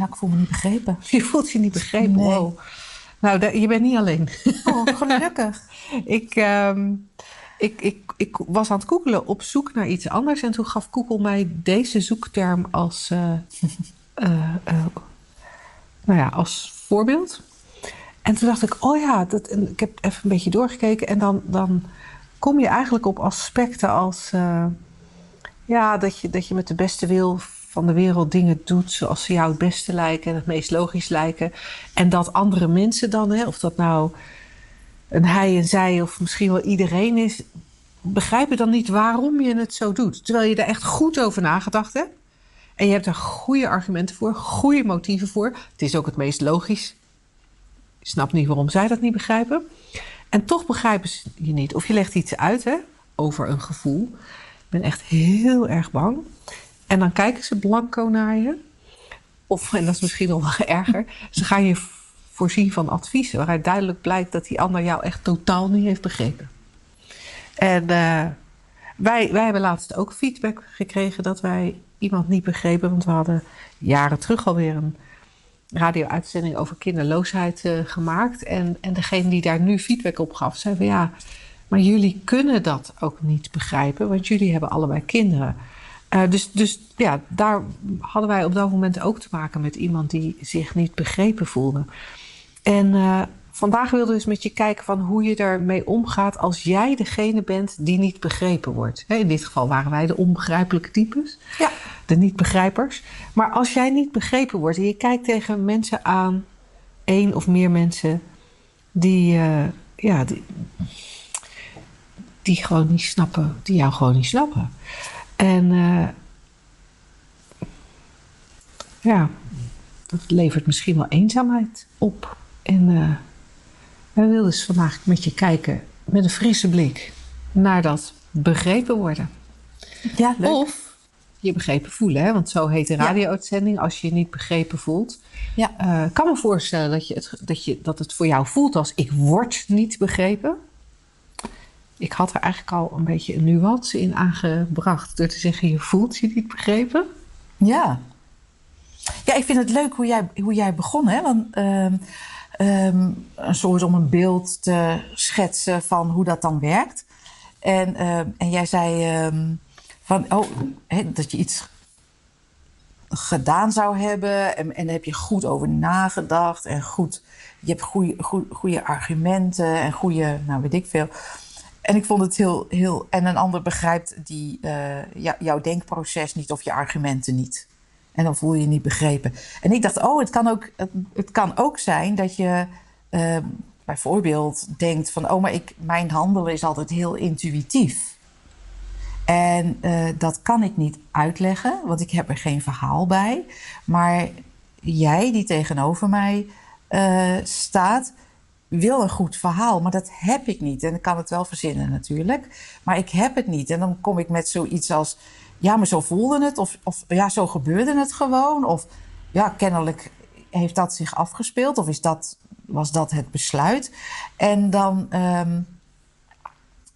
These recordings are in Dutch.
Nou, ik voel me niet begrepen. Je voelt je niet begrepen? Nee. Wow. Nou, je bent niet alleen. Oh, gelukkig. ik, um, ik, ik, ik was aan het googelen op zoek naar iets anders. En toen gaf Google mij deze zoekterm als, uh, uh, nou ja, als voorbeeld. En toen dacht ik, oh ja, dat, en ik heb even een beetje doorgekeken. En dan, dan kom je eigenlijk op aspecten als... ja, dat je, dat je met de beste wil van de wereld dingen doet zoals ze jou het beste lijken en het meest logisch lijken. En dat andere mensen dan, hè, of dat nou een hij en zij of misschien wel iedereen is, begrijpen dan niet waarom je het zo doet. Terwijl je er echt goed over nagedacht hebt. En je hebt er goede argumenten voor, goede motieven voor. Het is ook het meest logisch. Ik snap niet waarom zij dat niet begrijpen. En toch begrijpen ze je niet. Of je legt iets uit hè, over een gevoel. Ik ben echt heel erg bang. En dan kijken ze blanco naar je. Of, en dat is misschien nog erger, ze gaan je voorzien van adviezen waaruit duidelijk blijkt dat die ander jou echt totaal niet heeft begrepen. En uh, wij, wij hebben laatst ook feedback gekregen dat wij iemand niet begrepen, want we hadden jaren terug alweer een radio-uitzending over kinderloosheid uh, gemaakt. En, en degene die daar nu feedback op gaf, zei van ja, maar jullie kunnen dat ook niet begrijpen, want jullie hebben allebei kinderen. Uh, dus, dus ja, daar hadden wij op dat moment ook te maken met iemand die zich niet begrepen voelde. En uh, vandaag wilden we eens met je kijken van hoe je ermee omgaat als jij degene bent die niet begrepen wordt. in dit geval waren wij de onbegrijpelijke types, ja. de niet-begrijpers. Maar als jij niet begrepen wordt en je kijkt tegen mensen aan, één of meer mensen, die, uh, ja, die, die gewoon niet snappen, die jou gewoon niet snappen. En uh, ja, dat levert misschien wel eenzaamheid op. En uh, wij wilden dus vandaag met je kijken met een frisse blik naar dat begrepen worden. Ja, leuk. Of je begrepen voelen, hè? want zo heet de radio-uitzending. Als je je niet begrepen voelt. Ja. Uh, kan me voorstellen dat, je het, dat, je, dat het voor jou voelt als ik word niet begrepen ik had er eigenlijk al een beetje een nuance in aangebracht. Door te zeggen, je voelt je niet begrepen. Ja. Ja, ik vind het leuk hoe jij, hoe jij begon. Hè? Want, um, um, een soort om een beeld te schetsen van hoe dat dan werkt. En, um, en jij zei van, oh, dat je iets gedaan zou hebben. En, en daar heb je goed over nagedacht. En goed, je hebt goede, goede, goede argumenten en goede, nou weet ik veel. En ik vond het heel, heel. En een ander begrijpt die, uh, jouw denkproces niet of je argumenten niet. En dan voel je je niet begrepen. En ik dacht, oh, het kan ook, het, kan ook zijn dat je uh, bijvoorbeeld denkt van, oh, maar ik, mijn handelen is altijd heel intuïtief. En uh, dat kan ik niet uitleggen, want ik heb er geen verhaal bij. Maar jij, die tegenover mij staat, wil een goed verhaal, maar dat heb ik niet. En ik kan het wel verzinnen natuurlijk, maar ik heb het niet. En dan kom ik met zoiets als, ja, maar zo voelde het, of, of ja, zo gebeurde het gewoon, of ja, kennelijk heeft dat zich afgespeeld, of is dat, was dat het besluit. En dan, um,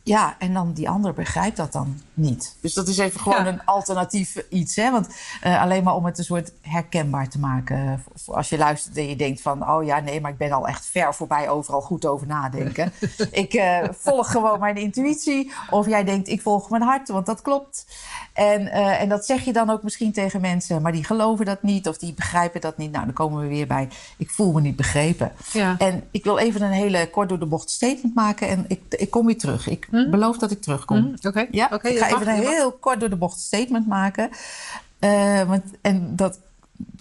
ja, en dan die ander begrijpt dat dan niet. Dus dat is even gewoon ja. een alternatief iets. Hè? Want uh, alleen maar om het een soort herkenbaar te maken. Als je luistert en je denkt van... oh ja, nee, maar ik ben al echt ver voorbij overal goed over nadenken. ik uh, volg gewoon mijn intuïtie. Of jij denkt, ik volg mijn hart, want dat klopt. En, uh, en dat zeg je dan ook misschien tegen mensen... maar die geloven dat niet of die begrijpen dat niet. Nou, dan komen we weer bij... ik voel me niet begrepen. Ja. En ik wil even een hele kort door de bocht statement maken... en ik, ik kom weer terug. Ik hm? beloof dat ik terugkom. Hm? Oké. Okay. Ja, okay, ik ga even een heel kort door de bocht statement maken. Uh, want, en dat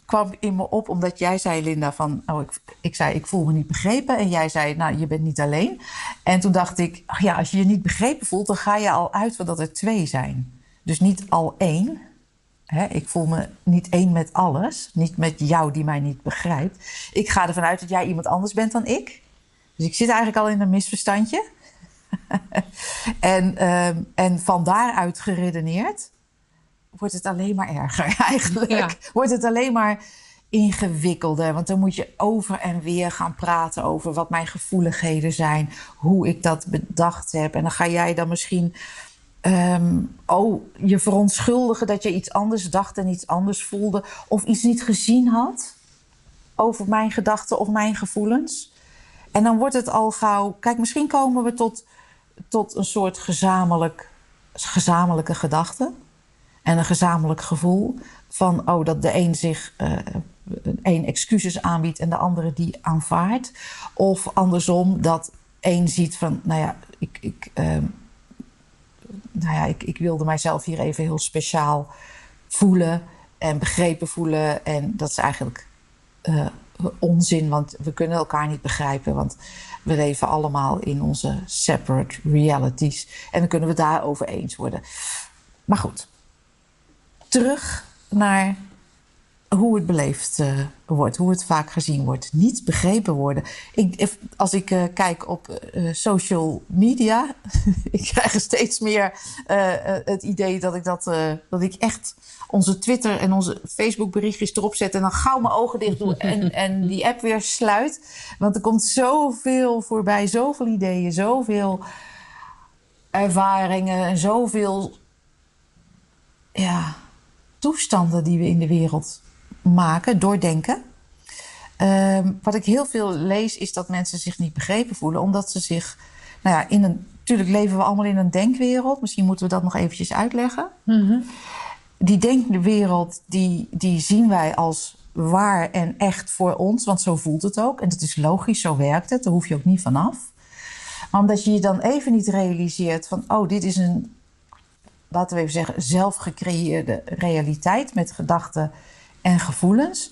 kwam in me op omdat jij zei, Linda, van... Oh, ik, ik zei, ik voel me niet begrepen. En jij zei, nou, je bent niet alleen. En toen dacht ik, ach ja, als je je niet begrepen voelt... dan ga je al uit van dat er twee zijn. Dus niet al één. Hè, ik voel me niet één met alles. Niet met jou die mij niet begrijpt. Ik ga ervan uit dat jij iemand anders bent dan ik. Dus ik zit eigenlijk al in een misverstandje. en, uh, en van daaruit geredeneerd wordt het alleen maar erger eigenlijk. Ja. Wordt het alleen maar ingewikkelder. Want dan moet je over en weer gaan praten over wat mijn gevoeligheden zijn. Hoe ik dat bedacht heb. En dan ga jij dan misschien um, oh, je verontschuldigen dat je iets anders dacht en iets anders voelde. Of iets niet gezien had over mijn gedachten of mijn gevoelens. En dan wordt het al gauw. Kijk, misschien komen we tot, tot een soort gezamenlijk, gezamenlijke gedachte. En een gezamenlijk gevoel van oh, dat de een zich uh, een excuses aanbiedt en de andere die aanvaardt. Of andersom, dat één ziet van, nou ja, ik, ik, uh, nou ja, ik, ik wilde mijzelf hier even heel speciaal voelen en begrepen voelen. En dat is eigenlijk uh, onzin, want we kunnen elkaar niet begrijpen. Want we leven allemaal in onze separate realities. En dan kunnen we daarover eens worden. Maar goed, terug naar hoe het beleefd uh, wordt, hoe het vaak gezien wordt. Niet begrepen worden. Ik, als ik uh, kijk op uh, social media, ik krijg steeds meer het idee dat ik, dat, dat ik echt onze Twitter en onze Facebook berichtjes erop zet en dan gauw mijn ogen dicht doe en, en die app weer sluit. Want er komt zoveel voorbij, zoveel ideeën, zoveel ervaringen en zoveel ja, toestanden die we in de wereld maken, doordenken. Uh, wat ik heel veel lees is dat mensen zich niet begrepen voelen, omdat ze zich, nou ja, in een, natuurlijk leven we allemaal in een denkwereld. Misschien moeten we dat nog eventjes uitleggen. Mm -hmm. Die denkwereld, die, die zien wij als waar en echt voor ons, want zo voelt het ook. En dat is logisch, zo werkt het, daar hoef je ook niet vanaf. Maar omdat je je dan even niet realiseert van, oh, dit is een, laten we even zeggen, zelfgecreëerde realiteit met gedachten en gevoelens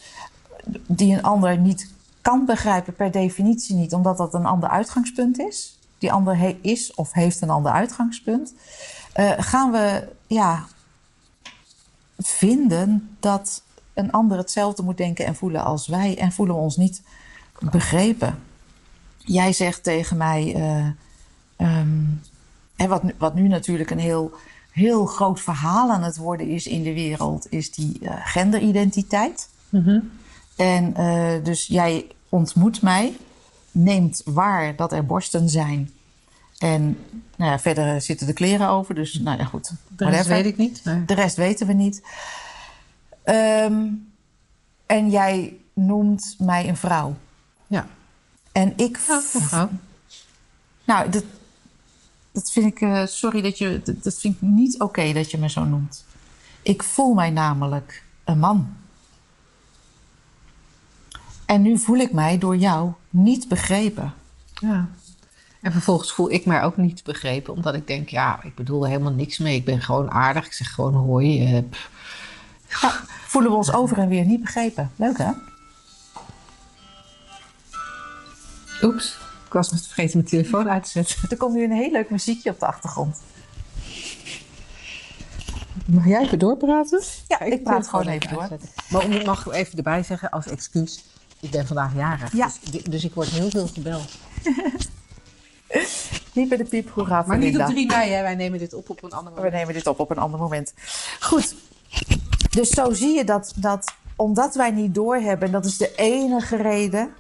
die een ander niet kan begrijpen per definitie niet, omdat dat een ander uitgangspunt is. Die ander is of heeft een ander uitgangspunt. Uh, gaan we ja, vinden dat een ander hetzelfde moet denken en voelen als wij en voelen we ons niet begrepen. Jij zegt tegen mij, uh, wat, wat nu natuurlijk een heel, heel groot verhaal aan het worden is in de wereld, is die uh, genderidentiteit. Mm -hmm. En uh, dus jij ontmoet mij, neemt waar dat er borsten zijn. En nou ja, verder zitten de kleren over, dus nou ja, goed. De rest weet ik niet. Nee. De rest weten we niet. Um, en jij noemt mij een vrouw. Ja. En ik. Ja, een vrouw. Nou, dat, dat vind ik. Uh, sorry dat je. Dat, dat vind ik niet oké okay dat je me zo noemt. Ik voel mij namelijk een man. En nu voel ik mij door jou niet begrepen. Ja. En vervolgens voel ik mij ook niet begrepen, omdat ik denk, ja, ik bedoel er helemaal niks mee. Ik ben gewoon aardig, ik zeg gewoon hoi. Ja, voelen we ons over en weer niet begrepen. Leuk hè? Oeps, ik was met vergeten mijn telefoon uit te zetten. Er komt nu een heel leuk muziekje op de achtergrond. Mag jij even doorpraten? Ja, ik, ik praat gewoon even door. Maar ik mag even erbij zeggen als excuus. Ik ben vandaag jarig, ja. dus, dus ik word heel veel gebeld. niet bij de piep, hoe gaat Maar niet op 3 mei, hè? wij nemen dit op op een ander moment. We nemen dit op op een ander moment. Goed, dus zo zie je dat, dat omdat wij niet doorhebben, en dat is de enige reden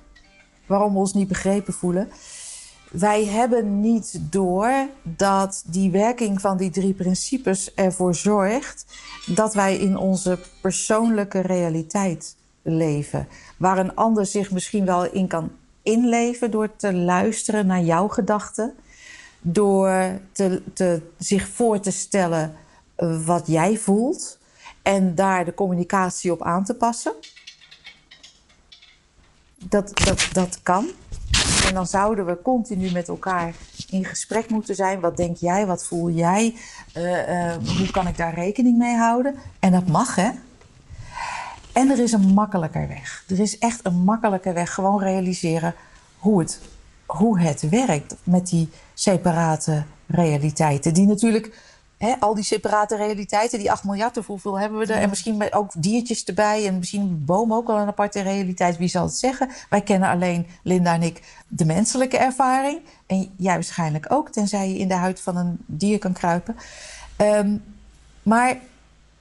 waarom we ons niet begrepen voelen. Wij hebben niet door dat die werking van die drie principes ervoor zorgt dat wij in onze persoonlijke realiteit leven. Waar een ander zich misschien wel in kan inleven door te luisteren naar jouw gedachten. Door te, te, zich voor te stellen wat jij voelt. En daar de communicatie op aan te passen. Dat, dat, dat kan. En dan zouden we continu met elkaar in gesprek moeten zijn. Wat denk jij? Wat voel jij? Uh, uh, hoe kan ik daar rekening mee houden? En dat mag, hè? En er is een makkelijker weg. Er is echt een makkelijker weg. Gewoon realiseren hoe het, hoe het werkt met die separate realiteiten. Die natuurlijk al die separate realiteiten, die 8 miljard of hoeveel hebben we er? En misschien ook diertjes erbij en misschien bomen ook wel een aparte realiteit. Wie zal het zeggen? Wij kennen alleen, Linda en ik, de menselijke ervaring. En jij waarschijnlijk ook, tenzij je in de huid van een dier kan kruipen. Ehm, maar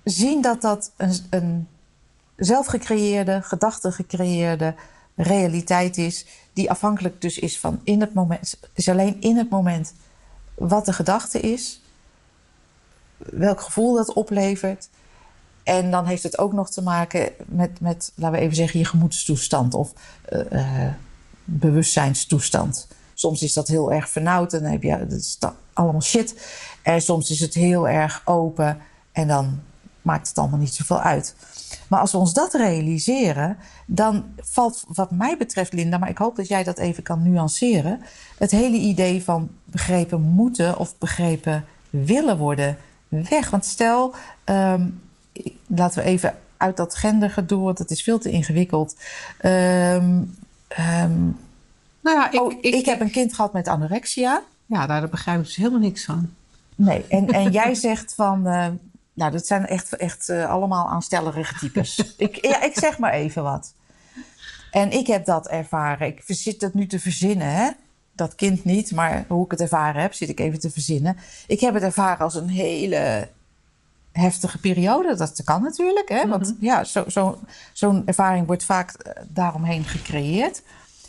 zien dat dat een, een zelfgecreëerde, gedachte gecreëerde realiteit is, die afhankelijk dus is van in het moment, is alleen in het moment wat de gedachte is, welk gevoel dat oplevert. En dan heeft het ook nog te maken met, met laten we even zeggen, je gemoedstoestand of uh, bewustzijnstoestand. Soms is dat heel erg vernauwd en dan heb je dat is allemaal shit. En soms is het heel erg open en dan maakt het allemaal niet zoveel uit. Maar als we ons dat realiseren, dan valt wat mij betreft, Linda, maar ik hoop dat jij dat even kan nuanceren, het hele idee van begrepen moeten of begrepen willen worden weg. Want stel, um, laten we even uit dat gendergedoe, want het is veel te ingewikkeld. Um, um, nou ja, ik, oh, ik, ik, heb een kind gehad met anorexia. Ja, daar begrijp ik dus helemaal niks van. Nee, en, en jij zegt van, uh, nou, dat zijn echt, echt uh, allemaal aanstellerige types. ik, ja, ik zeg maar even wat. En ik heb dat ervaren. Ik zit het nu te verzinnen, hè? Dat kind niet, maar hoe ik het ervaren heb, zit ik even te verzinnen. Ik heb het ervaren als een hele heftige periode. Dat kan natuurlijk, hè? Want mm -hmm. ja, zo'n zo, zo ervaring wordt vaak eh, daaromheen gecreëerd.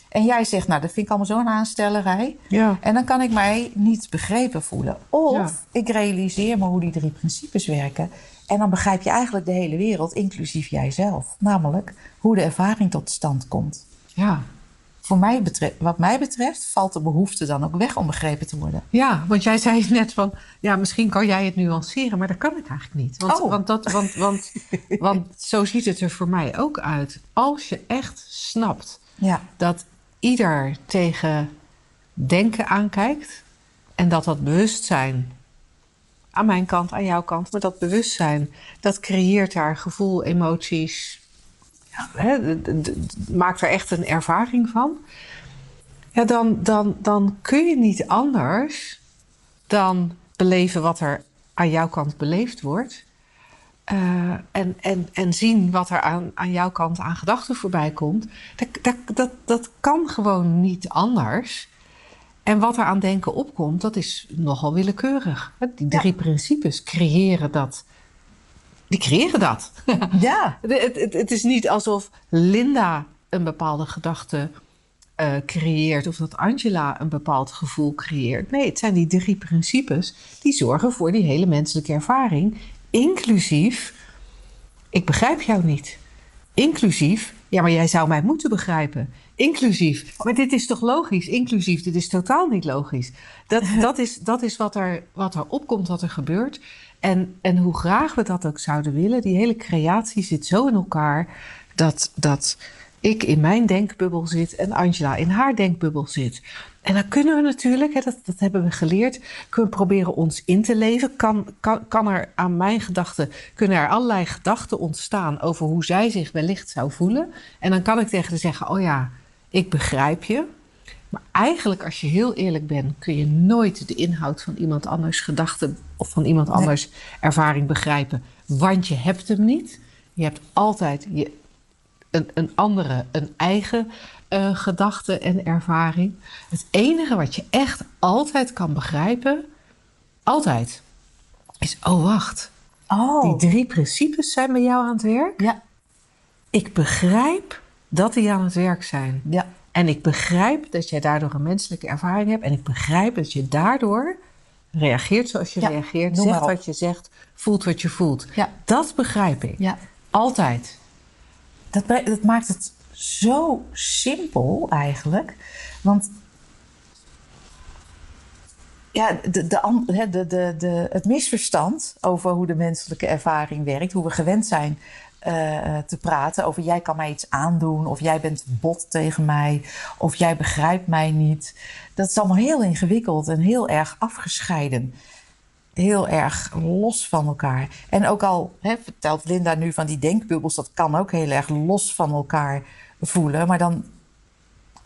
En jij zegt, nou, dat vind ik allemaal zo'n aanstellerij. Ja. En dan kan ik mij niet begrepen voelen. Of ik realiseer me hoe die drie principes werken. En dan begrijp je eigenlijk de hele wereld, inclusief jijzelf. Namelijk hoe de ervaring tot stand komt. Ja. Voor mij betreft, wat mij betreft valt de behoefte dan ook weg om begrepen te worden. Ja, want jij zei net van, ja, misschien kan jij het nuanceren, maar dat kan ik eigenlijk niet. Want, oh. want, dat, want, want, want zo ziet het er voor mij ook uit. Als je echt snapt ja. dat ieder tegen denken aankijkt. En dat dat bewustzijn aan mijn kant, aan jouw kant, maar dat bewustzijn, dat creëert daar gevoel, emoties, hè, maakt er echt een ervaring van. Ja, dan, dan, dan kun je niet anders dan beleven wat er aan jouw kant beleefd wordt. Uh, en, en, en zien wat er aan, aan jouw kant aan gedachten voorbij komt. Dat, dat, dat, dat kan gewoon niet anders. En wat er aan denken opkomt, dat is nogal willekeurig. Die drie principes creëren dat. Die creëren dat. Ja. het, het, het, is niet alsof Linda een bepaalde gedachte uh, creëert of dat Angela een bepaald gevoel creëert. Nee, het zijn die drie principes die zorgen voor die hele menselijke ervaring Inclusief, ik begrijp jou niet. Inclusief, ja, maar jij zou mij moeten begrijpen. Inclusief, maar dit is toch logisch? Inclusief, dit is totaal niet logisch. Dat, dat, is, dat is wat er, wat er opkomt, wat er gebeurt. En, en hoe graag we dat ook zouden willen, die hele creatie zit zo in elkaar dat, dat ik in mijn denkbubbel zit en Angela in haar denkbubbel zit. En dan kunnen we natuurlijk, hè, dat, dat hebben we geleerd, kunnen we proberen ons in te leven. Kan, kan, kan er aan mijn gedachten, kunnen er allerlei gedachten ontstaan over hoe zij zich wellicht zou voelen. En dan kan ik tegen haar zeggen, oh ja, ik begrijp je. Maar eigenlijk, als je heel eerlijk bent, kun je nooit de inhoud van iemand anders gedachten of van iemand anders ervaring begrijpen. Want je hebt hem niet. Je hebt altijd je, een, een andere, een eigen uh, gedachte en ervaring. Het enige wat je echt altijd kan begrijpen, altijd, is: oh wacht. Oh. Die drie principes zijn bij jou aan het werk. Ja. Ik begrijp dat die aan het werk zijn. Ja. En ik begrijp dat jij daardoor een menselijke ervaring hebt. En ik begrijp dat je daardoor reageert zoals je reageert, zegt wat je zegt, voelt wat je voelt. Ja. Dat begrijp ik. Ja. Altijd. Dat, dat maakt het zo simpel eigenlijk. Want ja, de, de, de, de, de, het misverstand over hoe de menselijke ervaring werkt, hoe we gewend zijn uh, te praten over jij kan mij iets aandoen, of jij bent bot tegen mij, of jij begrijpt mij niet. Dat is allemaal heel ingewikkeld en heel erg afgescheiden. Heel erg los van elkaar. En ook al hè, vertelt Linda nu van die denkbubbels, dat kan ook heel erg los van elkaar voelen. Maar dan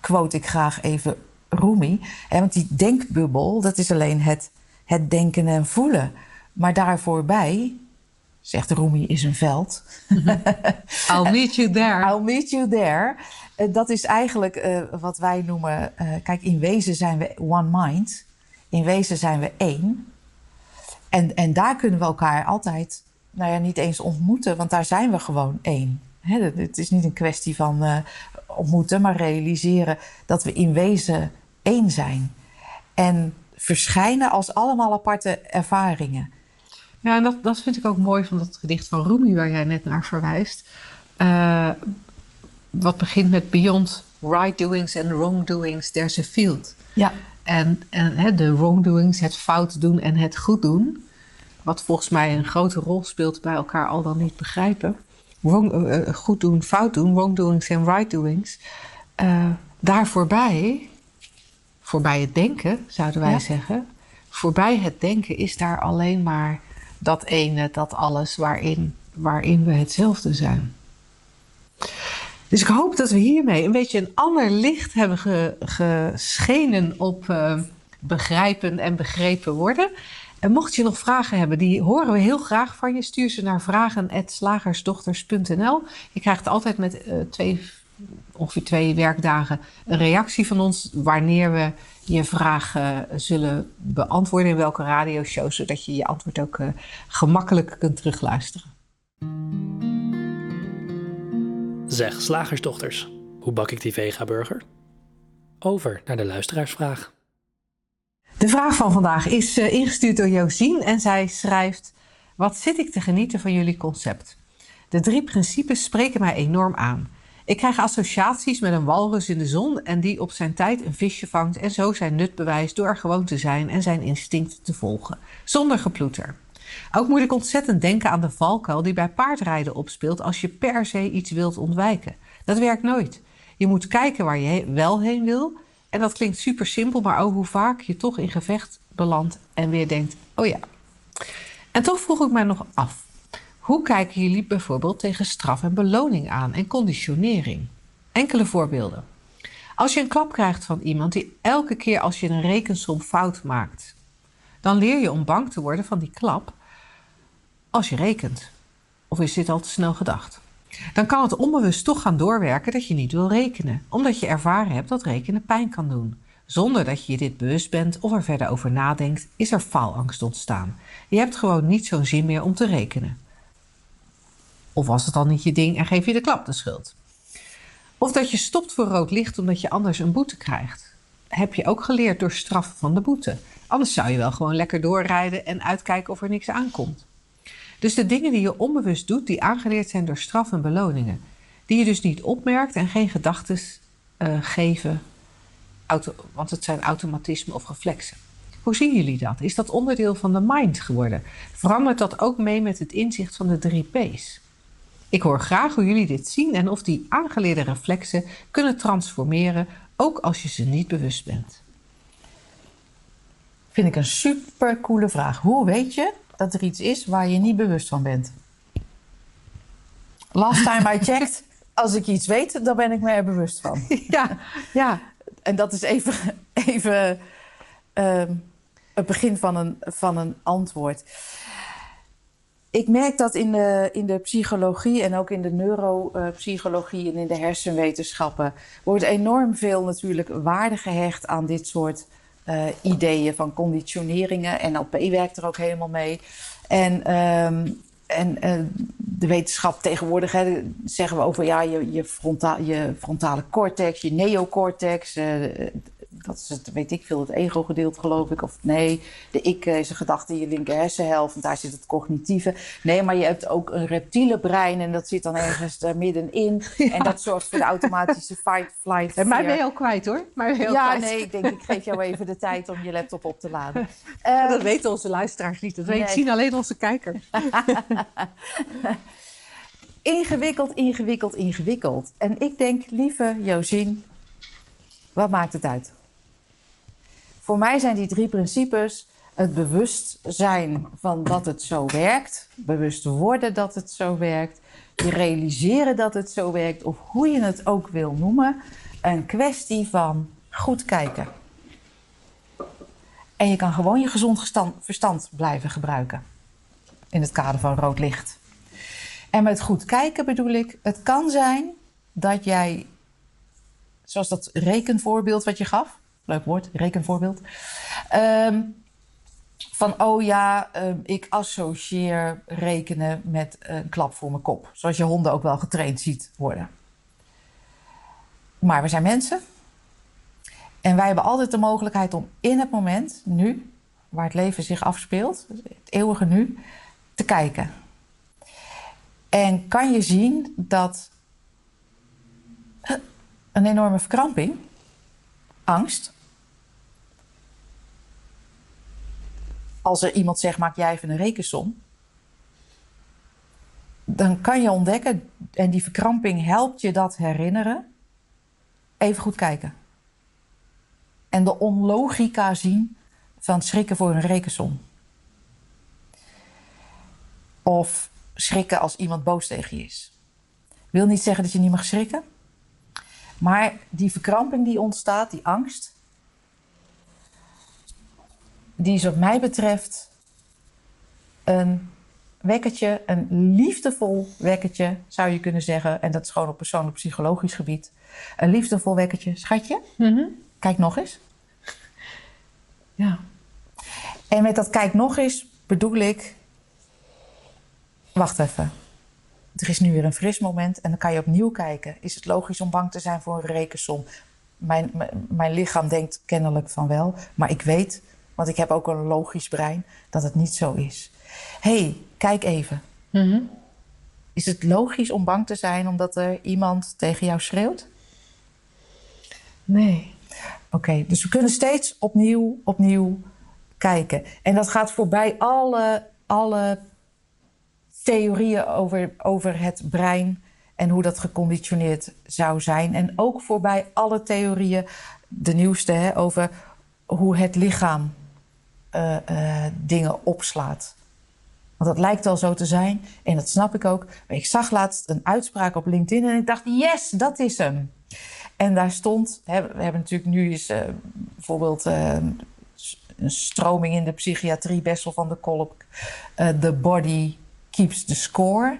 quote ik graag even Rumi. Hè, want die denkbubbel, dat is alleen het, het denken en voelen. Maar daarvoorbij, zegt Rumi, is een veld. I'll meet you there. I'll meet you there. Uh, dat is eigenlijk uh, wat wij noemen. Uh, kijk, in wezen zijn we one mind. In wezen zijn we één. En, en daar kunnen we elkaar altijd, nou ja, niet eens ontmoeten, want daar zijn we gewoon één. He, het is niet een kwestie van ontmoeten, maar realiseren dat we in wezen één zijn. En verschijnen als allemaal aparte ervaringen. Ja, en dat, dat vind ik ook mooi van dat gedicht van Rumi waar jij net naar verwijst. Uh, wat begint met Beyond right doings and wrongdoings, there's a field. Ja. En, en he, de wrongdoings, het fout doen en het goed doen, wat volgens mij een grote rol speelt bij elkaar al dan niet begrijpen. Wrong, uh, goed doen, fout doen, wrongdoings en right doings. Uh, daar voorbij, voorbij het denken, zouden wij ja. zeggen. Voorbij het denken is daar alleen maar dat ene, dat alles waarin, waarin we hetzelfde zijn. Dus ik hoop dat we hiermee een beetje een ander licht hebben ge, geschenen op uh, begrijpen en begrepen worden. En mocht je nog vragen hebben, die horen we heel graag van je. Stuur ze naar vragen.slagersdochters.nl. Je krijgt altijd met uh, twee, ongeveer twee werkdagen een reactie van ons wanneer we je vraag uh, zullen beantwoorden in welke radioshow, zodat je je antwoord ook uh, gemakkelijk kunt terugluisteren. Zeg, slagersdochters, hoe bak ik die vega-burger? Over naar de luisteraarsvraag. De vraag van vandaag is uh, ingestuurd door Josien en zij schrijft: Wat zit ik te genieten van jullie concept? De drie principes spreken mij enorm aan. Ik krijg associaties met een walrus in de zon en die op zijn tijd een visje vangt en zo zijn nut bewijst door gewoon te zijn en zijn instinct te volgen, zonder geploeter. Ook moet ik ontzettend denken aan de valkuil die bij paardrijden opspeelt als je per se iets wilt ontwijken. Dat werkt nooit. Je moet kijken waar je wel heen wil. En dat klinkt super simpel, maar oh hoe vaak je toch in gevecht belandt en weer denkt: oh ja. En toch vroeg ik mij nog af. Hoe kijken jullie bijvoorbeeld tegen straf en beloning aan en conditionering? Enkele voorbeelden. Als je een klap krijgt van iemand die elke keer als je een rekensom fout maakt, dan leer je om bang te worden van die klap als je rekent. Of is dit al te snel gedacht? Dan kan het onbewust toch gaan doorwerken dat je niet wil rekenen, omdat je ervaren hebt dat rekenen pijn kan doen. Zonder dat je je dit bewust bent of er verder over nadenkt, is er faalangst ontstaan. Je hebt gewoon niet zo'n zin meer om te rekenen. Of was het dan niet je ding en geef je de klap de schuld? Of dat je stopt voor rood licht omdat je anders een boete krijgt. Heb je ook geleerd door straffen van de boete. Anders zou je wel gewoon lekker doorrijden en uitkijken of er niks aankomt. Dus de dingen die je onbewust doet, die aangeleerd zijn door straf en beloningen. Die je dus niet opmerkt en geen gedachten uh, geven, auto, want het zijn automatismen of reflexen. Hoe zien jullie dat? Is dat onderdeel van de mind geworden? Verandert dat ook mee met het inzicht van de drie P's? Ik hoor graag hoe jullie dit zien en of die aangeleerde reflexen kunnen transformeren, ook als je ze niet bewust bent. Vind ik een super coole vraag. Hoe weet je dat er iets is waar je niet bewust van bent? Last time I checked, als ik iets weet, dan ben ik me er bewust van. Ja, ja. En dat is even, even uh, het begin van een, van een antwoord. Ik merk dat in de, in de psychologie en ook in de neuropsychologie en in de hersenwetenschappen wordt enorm veel natuurlijk waarde gehecht aan dit soort uh, ideeën van conditioneringen. NLP werkt er ook helemaal mee. En, um, en uh, de wetenschap tegenwoordig zeggen we over ja, je, je, fronta je frontale cortex, je neocortex. Uh, dat is het, weet ik veel, het ego-gedeelte geloof ik. Of nee, de ik is een gedachte in je linker hersenhelft, want daar zit het cognitieve. Nee, maar je hebt ook een reptiele brein en dat zit dan ergens daar middenin. Ja. En dat zorgt voor de automatische fight, flight, En mij ben je al kwijt hoor. Maar heel ja, kwijt. nee, ik denk ik geef jou even de tijd om je laptop op te laden. Uh, dat weten onze luisteraars niet, dat nee. zien alleen onze kijkers. ingewikkeld, ingewikkeld, ingewikkeld. En ik denk, lieve Josien, wat maakt het uit? Voor mij zijn die drie principes het bewustzijn van dat het zo werkt, bewust worden dat het zo werkt, je realiseren dat het zo werkt, of hoe je het ook wil noemen, een kwestie van goed kijken. En je kan gewoon je gezond verstand blijven gebruiken. in het kader van rood licht. En met goed kijken bedoel ik, het kan zijn dat jij, zoals dat rekenvoorbeeld wat je gaf, leuk woord, rekenvoorbeeld, ehm, van oh ja, ehm, ik associeer rekenen met een klap voor mijn kop. Zoals je honden ook wel getraind ziet worden. Maar we zijn mensen. En wij hebben altijd de mogelijkheid om in het moment, nu, waar het leven zich afspeelt, het eeuwige nu, te kijken. En kan je zien dat een enorme verkramping, angst, als er iemand zegt: maak jij even een rekensom, dan kan je ontdekken, en die verkramping helpt je dat herinneren, even goed kijken. En de onlogica zien van schrikken voor een rekensom. Of schrikken als iemand boos tegen je is. Wil niet zeggen dat je niet mag schrikken. Maar die verkramping die ontstaat, die angst, die is wat mij betreft een wekkertje, een liefdevol wekkertje, zou je kunnen zeggen. En dat is gewoon op persoonlijk psychologisch gebied. Een liefdevol wekkertje. Schatje, kijk nog eens. Ja. En met dat kijk nog eens bedoel ik. Wacht even. Er is nu weer een fris moment en dan kan je opnieuw kijken. Is het logisch om bang te zijn voor een rekensom? Mijn, mijn lichaam denkt kennelijk van wel, maar ik weet, want ik heb ook een logisch brein, dat het niet zo is. Hé, hey, kijk even. Is het logisch om bang te zijn omdat er iemand tegen jou schreeuwt? Nee. Oké, dus we kunnen steeds opnieuw, opnieuw kijken. En dat gaat voorbij alle, alle theorieën over, over het brein en hoe dat geconditioneerd zou zijn. En ook voorbij alle theorieën, de nieuwste, hè, over hoe het lichaam uh, uh, dingen opslaat. Want dat lijkt al zo te zijn en dat snap ik ook. Ik zag laatst een uitspraak op LinkedIn en ik dacht: yes, dat is hem. En daar stond, hè, we hebben natuurlijk nu is uh, bijvoorbeeld een stroming in de psychiatrie, best wel van de kolk. The body keeps the score.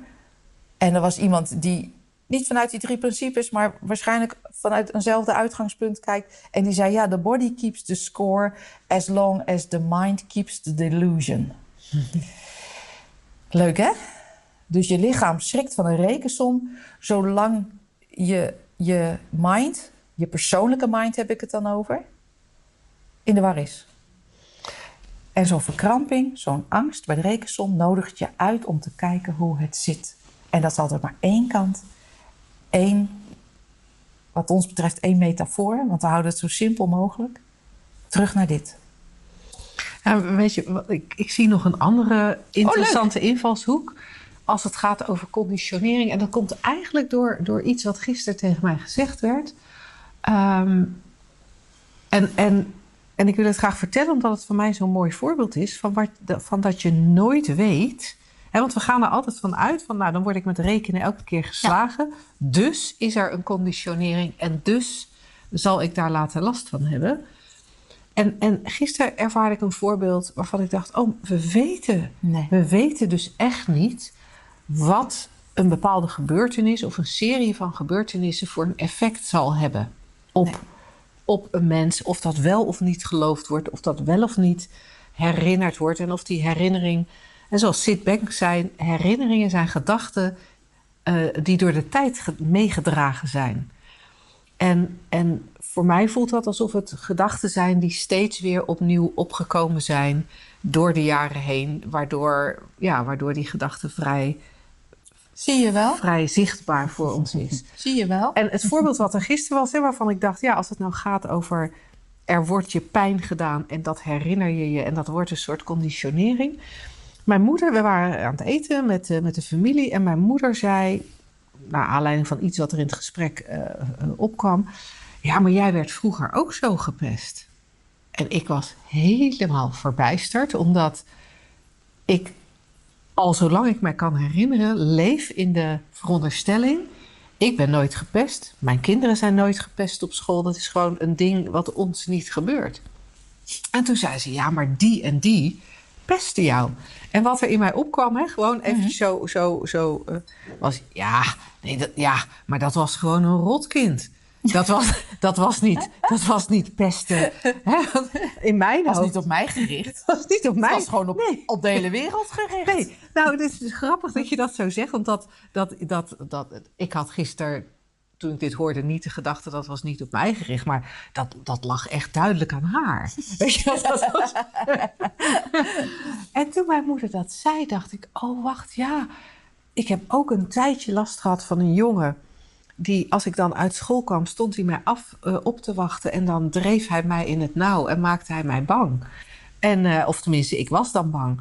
En er was iemand die niet vanuit die drie principes, maar waarschijnlijk vanuit eenzelfde uitgangspunt kijkt. En die zei: Ja, the body keeps the score as long as the mind keeps the delusion. Leuk hè? Dus je lichaam schrikt van een rekensom zolang je, je mind, je persoonlijke mind heb ik het dan over, in de war is. En zo'n verkramping, zo'n angst bij de rekensom nodigt je uit om te kijken hoe het zit. En dat is altijd maar één kant. Eén, wat ons betreft, één metafoor, want we houden het zo simpel mogelijk. Terug naar dit. Ja, weet je, ik, ik zie nog een andere interessante oh, invalshoek. Als het gaat over conditionering. En dat komt eigenlijk door, door iets wat gisteren tegen mij gezegd werd. Um, en, en en ik wil het graag vertellen omdat het voor mij zo'n mooi voorbeeld is van, wat, van dat je nooit weet. Want we gaan er altijd van uit van, nou dan word ik met rekenen elke keer geslagen. Dus is er een conditionering en dus zal ik daar later last van hebben. En, en gisteren ervaarde ik een voorbeeld waarvan ik dacht: oh, we weten, nee. we weten dus echt niet wat een bepaalde gebeurtenis of een serie van gebeurtenissen voor een effect zal hebben op. Nee op een mens, of dat wel of niet geloofd wordt, of dat wel of niet herinnerd wordt en of die herinnering, en zoals Sid Bank zei, herinneringen zijn gedachten uh, die door de tijd meegedragen zijn. En, en voor mij voelt dat alsof het gedachten zijn die steeds weer opnieuw opgekomen zijn door de jaren heen, waardoor, ja, waardoor die gedachten vrij Zie je wel? Vrij zichtbaar voor ons is. Zie je wel? En het voorbeeld wat er gisteren was, hè, waarvan ik dacht, ja, als het nou gaat over er wordt je pijn gedaan en dat herinner je je en dat wordt een soort conditionering. Mijn moeder, we waren aan het eten met, uh, met de familie en mijn moeder zei, naar aanleiding van iets wat er in het gesprek uh, opkwam, ja, maar jij werd vroeger ook zo gepest. En ik was helemaal verbijsterd, omdat ik al zolang ik mij kan herinneren, leef in de veronderstelling: ik ben nooit gepest. Mijn kinderen zijn nooit gepest op school. Dat is gewoon een ding wat ons niet gebeurt. En toen zei ze: ja, maar die en die, pestte jou. En wat er in mij opkwam, hè, gewoon even Mhm. zo, zo, zo, eh, was ja, nee, dat, ja, maar dat was gewoon een rotkind. Dat was, dat was, niet, dat was niet pesten. Hè? In mijn Het was hoofd niet op mij gericht. was het niet op mij. Het was gewoon op, Nee. op de hele wereld gericht. Nee, nou, het is dus grappig dat je dat zo zegt. Want dat, dat, dat, dat, ik had gisteren, toen ik dit hoorde, niet de gedachte dat was niet op mij gericht. Maar dat, dat lag echt duidelijk aan haar. Weet je wat dat was? en toen mijn moeder dat zei, dacht ik: oh, wacht, ja. Ik heb ook een tijdje last gehad van een jongen. Die, als ik dan uit school kwam, stond hij mij af eh, op te wachten. En dan dreef hij mij in het nauw en maakte hij mij bang. En, eh, of tenminste, ik was dan bang.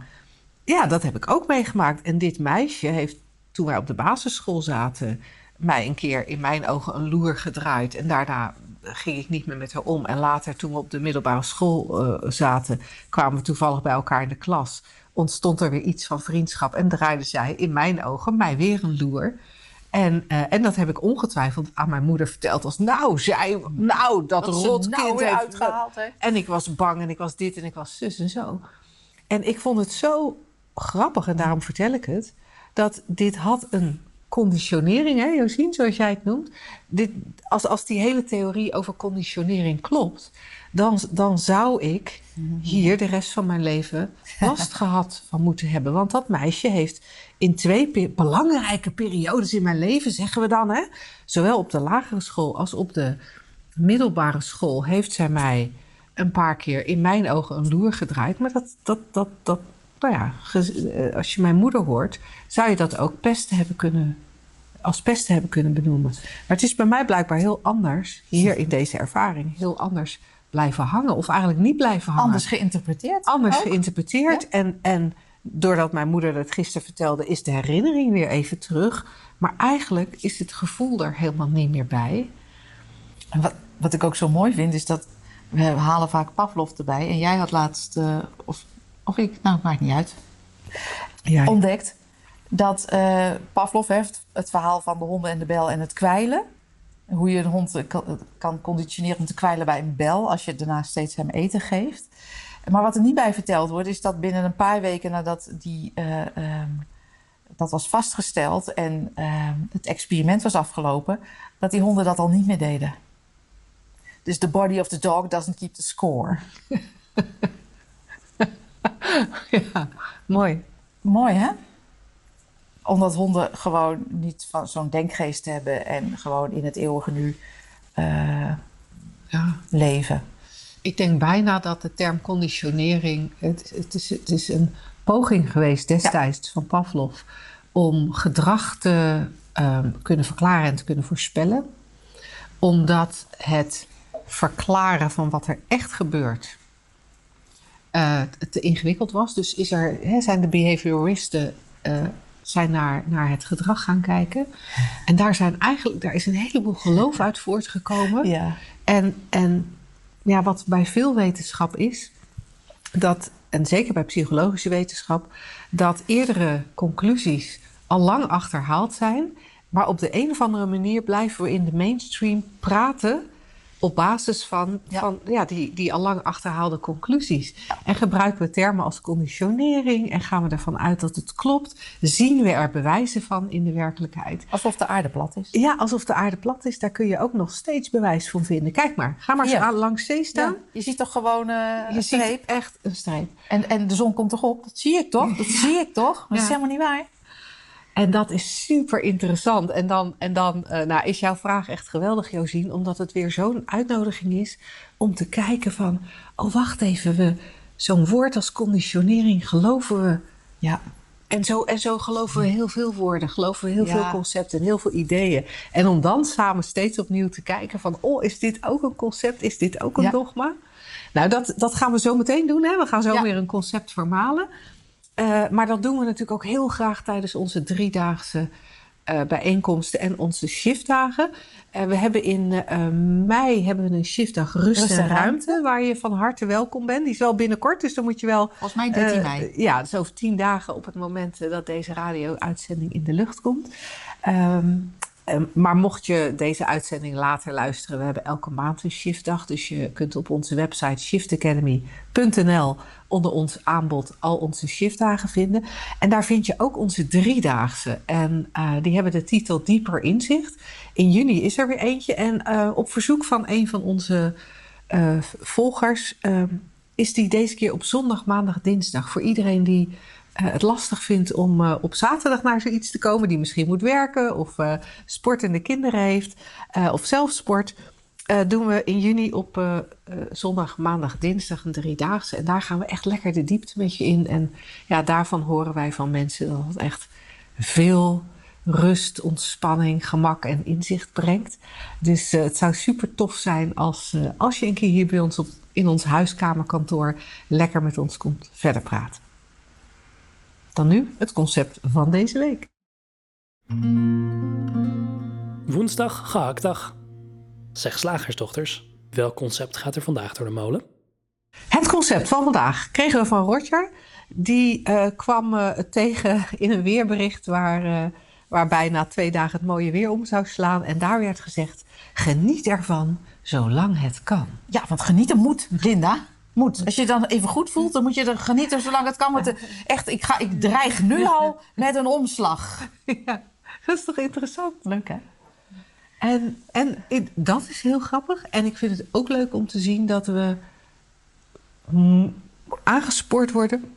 Ja, dat heb ik ook meegemaakt. En dit meisje heeft, toen wij op de basisschool zaten, mij een keer in mijn ogen een loer gedraaid. En daarna ging ik niet meer met haar om. En later, toen we op de middelbare school eh, zaten, kwamen we toevallig bij elkaar in de klas. Ontstond er weer iets van vriendschap en draaide zij in mijn ogen mij weer een loer. En, eh, en dat heb ik ongetwijfeld aan mijn moeder verteld als... nou, zij, nou, dat, Dat rotkind nou heeft... uitgehaald heeft. En ik was bang en ik was dit en ik was zus en zo. En ik vond het zo grappig, en daarom vertel ik het... dat dit had een conditionering, hè, Josien, zoals jij het noemt. Dit, als, als die hele theorie over conditionering klopt... dan, dan zou ik hier de rest van mijn leven last gehad van moeten hebben. Want dat meisje heeft in twee pe- belangrijke periodes in mijn leven, zeggen we dan... Hè, zowel op de lagere school als op de middelbare school... heeft zij mij een paar keer in mijn ogen een loer gedraaid. Maar dat, dat, dat, dat nou ja, eh, als je mijn moeder hoort, zou je dat ook pesten hebben kunnen, als pesten hebben kunnen benoemen. Maar het is bij mij blijkbaar heel anders, hier in deze ervaring, heel anders blijven hangen. Of eigenlijk niet blijven hangen. Anders geïnterpreteerd. Anders ook. geïnterpreteerd. En, en doordat mijn moeder dat gisteren vertelde, is de herinnering weer even terug. Maar eigenlijk is het gevoel er helemaal niet meer bij. En wat, wat ik ook zo mooi vind, is dat we halen vaak Pavlov erbij. En jij had laatst, eh, of, of ik, nou, maakt niet uit, Ja, ontdekt dat eh, Pavlov heeft het verhaal van de honden en de bel en het kwijlen. Hoe je een hond eh, kan, kan conditioneren om te kwijlen bij een bel als je daarna steeds hem eten geeft. Maar wat er niet bij verteld wordt, is dat binnen een paar weken nadat die, eh, ehm, dat was vastgesteld en ehm, het experiment was afgelopen, dat die honden dat al niet meer deden. Dus the body of the dog doesn't keep the score. ja, mooi. Mooi hè? Omdat honden gewoon niet van zo'n denkgeest hebben en gewoon in het eeuwige nu eh, Ja. leven. Ik denk bijna dat de term conditionering. Het, het, is, het is een poging geweest destijds van Pavlov om gedrag te ehm, kunnen verklaren en te kunnen voorspellen. Omdat het verklaren van wat er echt gebeurt eh, te ingewikkeld was. Dus is er, hè, zijn de behavioristen eh, zijn naar, naar het gedrag gaan kijken. En daar, zijn eigenlijk, daar is een heleboel geloof uit voortgekomen. Ja. En, en ja, wat bij veel wetenschap is, dat, en zeker bij psychologische wetenschap, dat eerdere conclusies al lang achterhaald zijn. Maar op de een of andere manier blijven we in de mainstream praten op basis van, Ja. van ja, die, die al lang achterhaalde conclusies. En gebruiken we termen als conditionering en gaan we ervan uit dat het klopt. Zien we er bewijzen van in de werkelijkheid. Alsof de aarde plat is. Ja, alsof de aarde plat is, daar kun je ook nog steeds bewijs van vinden. Kijk maar, ga maar aan langs zee staan. Ja, je ziet toch gewoon eh, Je een ziet streep. echt een streep. En, en de zon komt toch op? Dat zie ik toch? Dat zie ik toch? Dat is Ja. helemaal niet waar. En dat is super interessant. En dan, en dan eh, nou, is jouw vraag echt geweldig, Josien, omdat het weer zo'n uitnodiging is om te kijken van, oh wacht even, we, zo'n woord als conditionering geloven we. Ja. En zo, en zo geloven we heel veel woorden, geloven we heel Ja. veel concepten en heel veel ideeën. En om dan samen steeds opnieuw te kijken van, oh, is dit ook een concept? Is dit ook een Ja. dogma? Nou, dat, dat gaan we zo meteen doen. Hè? We gaan zo Ja. weer een concept vermalen. Eh, maar dat doen we natuurlijk ook heel graag tijdens onze driedaagse eh, bijeenkomsten en onze shiftdagen. Eh, we hebben in mei hebben we een shiftdag Rust, Rust en en ruimte, Ruimte. waar je van harte welkom bent. Die is wel binnenkort, dus dan moet je wel... Volgens mij 13 eh, mei. Ja, dus over tien dagen op het moment dat deze radio-uitzending in de lucht komt. Ehm, Ehm, maar mocht je deze uitzending later luisteren, we hebben elke maand een shiftdag. Dus je kunt op onze website shiftacademy.nl onder ons aanbod al onze shiftdagen vinden. En daar vind je ook onze driedaagse. En uh, die hebben de titel Dieper Inzicht. In juni is er weer eentje. En uh, op verzoek van een van onze uh, volgers ehm, is die deze keer op zondag, maandag, dinsdag. Voor iedereen die het lastig vindt om uh, op zaterdag naar zoiets te komen, die misschien moet werken of uh, sportende kinderen heeft of zelf sport, doen we in juni op zondag, maandag, dinsdag een driedaagse. En daar gaan we echt lekker de diepte met je in. En ja, daarvan horen wij van mensen dat het echt veel rust, ontspanning, gemak en inzicht brengt. Dus het zou super tof zijn als, als je een keer hier bij ons op, in ons huiskamerkantoor lekker met ons komt verder praten. Dan nu het concept van deze week. Woensdag, gehaktdag. Zeg slagersdochters, welk concept gaat er vandaag door de molen? Het concept van vandaag kregen we van Roger. Die uh, kwam uh, tegen in een weerbericht waar, uh, waar bijna twee dagen het mooie weer om zou slaan. En daar werd gezegd, geniet ervan zolang het kan. Ja, want genieten moet, Linda moet. Als je dan even goed voelt, dan moet je er genieten zolang het kan. Want echt, ik, ga, ik dreig nu al met een omslag. Ja, dat is toch interessant? Leuk hè? En, en dat is heel grappig. En ik vind het ook leuk om te zien dat we aangespoord worden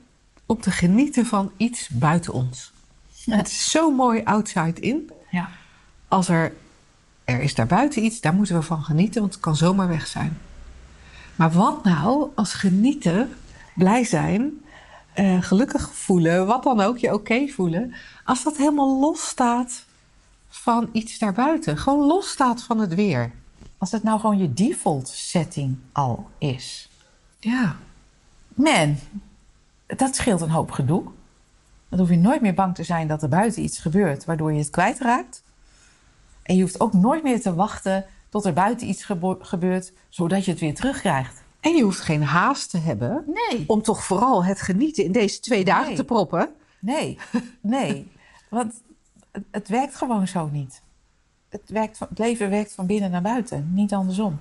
om te genieten van iets buiten ons. Ja. Het is zo mooi outside in. Ja. Als er, er is daar buiten iets, daar moeten we van genieten, want het kan zomaar weg zijn. Maar wat nou als genieten, blij zijn, uh, gelukkig voelen, wat dan ook, je oké okay voelen, als dat helemaal los staat van iets daarbuiten, gewoon los staat van het weer. Als het nou gewoon je default setting al is. Ja. Man, dat scheelt een hoop gedoe. Dan hoef je nooit meer bang te zijn dat er buiten iets gebeurt waardoor je het kwijtraakt. En je hoeft ook nooit meer te wachten tot er buiten iets gebeurt, zodat je het weer terugkrijgt. En je hoeft geen haast te hebben nee. om toch vooral het genieten in deze twee dagen Nee. te proppen. Nee, nee. Want het, het werkt gewoon zo niet. Het, werkt van, het leven werkt van binnen naar buiten, niet andersom.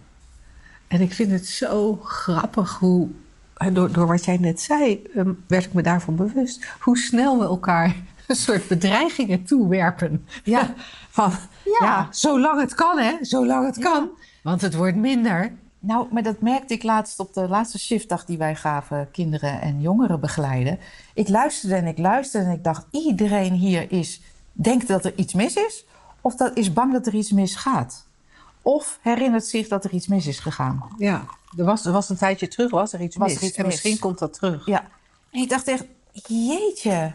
En ik vind het zo grappig hoe, door, door wat jij net zei, ehm, werd ik me daarvan bewust, hoe snel we elkaar een soort bedreigingen toewerpen. Ja. Van, ja. Ja. zolang het kan hè, zolang het Ja. kan. Want het wordt minder. Nou, maar dat merkte ik laatst op de laatste shiftdag die wij gaven kinderen en jongeren begeleiden. Ik luisterde en ik luisterde en ik dacht, iedereen hier is, denkt dat er iets mis is, of dat is bang dat er iets misgaat. Of herinnert zich dat er iets mis is gegaan. Ja, er was, er was een tijdje terug, was er iets Was mis. er iets en mis. misschien komt dat terug. Ja. En ik dacht echt, jeetje,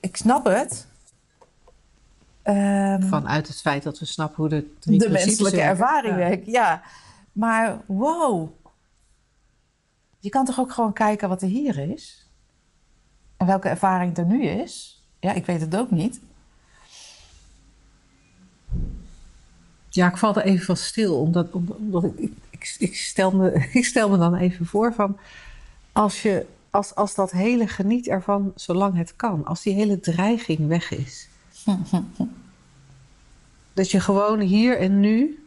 ik snap het. Ehm, Vanuit het feit dat we snappen hoe de drie de menselijke werken. ervaring Ja. werkt, ja. Maar wow. Je kan toch ook gewoon kijken wat er hier is? En welke ervaring er nu is? Ja, ik weet het ook niet. Ja, ik val er even van stil, omdat, omdat, ik, ik, ik stel me, ik stel me dan even voor van, als, je, als, als dat hele geniet ervan zolang het kan, als die hele dreiging weg is. dat je gewoon hier en nu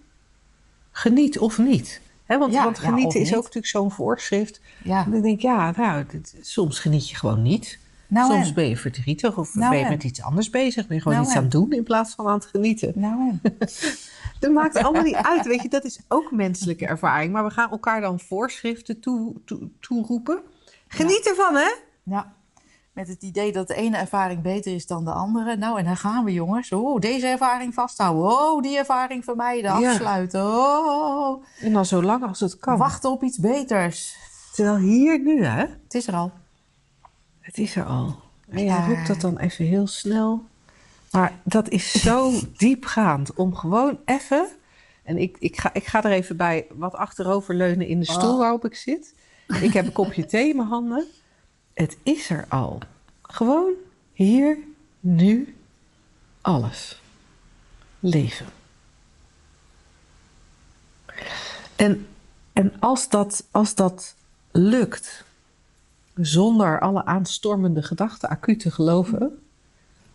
geniet of niet. Want, Ja, want genieten is ook natuurlijk zo'n voorschrift. Ja. En ik denk, ja, nou, dit- soms geniet je gewoon niet. Nou soms en? ben je verdrietig of Nou ben je en? met iets anders bezig. Ben je gewoon Nou iets en? aan het doen in plaats van aan het genieten. Nou? Dat maakt allemaal niet uit, weet je. Dat is ook menselijke ervaring. Maar we gaan elkaar dan voorschriften toe, toe, toeroepen. Geniet ervan, hè? Ja. Met het idee dat de ene ervaring beter is dan de andere. Nou, en daar gaan we, jongens. Oh, deze ervaring vasthouden. Oh, die ervaring vermijden, afsluiten. Oh, En dan zo lang als het kan. wachten op iets beters. Terwijl hier nu, hè? Het is er al. Het is er al. En je Ja. roept dat dan even heel snel. Maar dat is zo diepgaand om gewoon even... En ik, ik, ga, ik ga er even bij wat achteroverleunen in de stoel Oh. waarop ik zit. Ik heb een kopje thee in mijn handen. Het is er al. Gewoon hier, nu, alles. Leven. En, en als, dat, als dat lukt, zonder alle aanstormende gedachten acuut te geloven,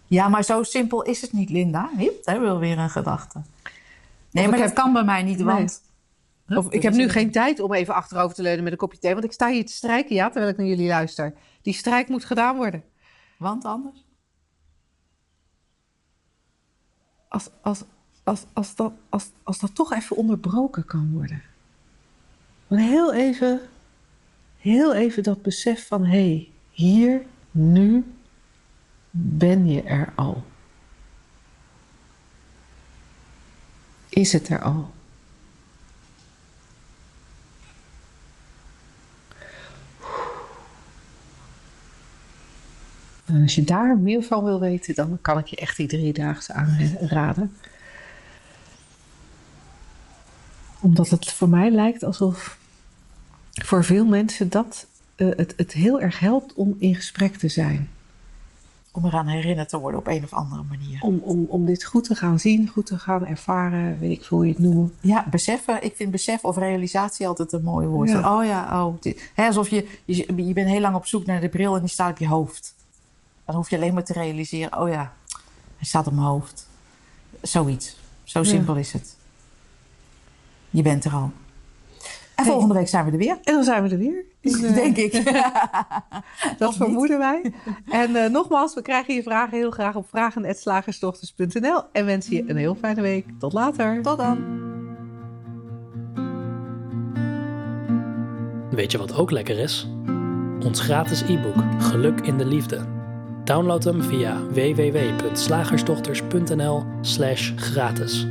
Ja, maar zo simpel is het niet, Linda. Hip, daar we weer een gedachte. Nee, maar dat heb- kan bij mij niet, want... Of ik heb nu geen tijd om even achterover te leunen met een kopje thee. Want ik sta hier te strijken, ja, terwijl ik naar jullie luister. Die strijk moet gedaan worden. Want anders? Als, als, als, als, dat, als, als dat toch even onderbroken kan worden. Want heel even, heel even dat besef van... hé, hey, hier, nu ben je er al. Is het er al? En als je daar meer van wil weten, dan kan ik je echt die driedaagse aanraden. Omdat het voor mij lijkt alsof voor veel mensen dat eh, het, het heel erg helpt om in gesprek te zijn. Om eraan herinnerd te worden op een of andere manier. Om, om, om dit goed te gaan zien, goed te gaan ervaren, weet ik veel hoe je het noemt. Ja, beseffen. Ik vind besef of realisatie altijd een mooi woord. Ja. Oh ja, oh. alsof je, je, je bent heel lang op zoek naar de bril en die staat op je hoofd. Dan hoef je alleen maar te realiseren, oh ja, hij staat op mijn hoofd. Zoiets. Zo Ja. simpel is het. Je bent er al. En Hey. volgende week zijn we er weer. En dan zijn we er weer. Eh, Denk ik. Dat Of vermoeden wij. En eh, nogmaals, we krijgen je vragen heel graag op vragen.slagersdochters.nl. En wensen je een heel fijne week. Tot later. Tot dan. Weet je wat ook lekker is? Ons gratis e-book Geluk in de Liefde. Download hem via www.slagersdochters.nl/gratis.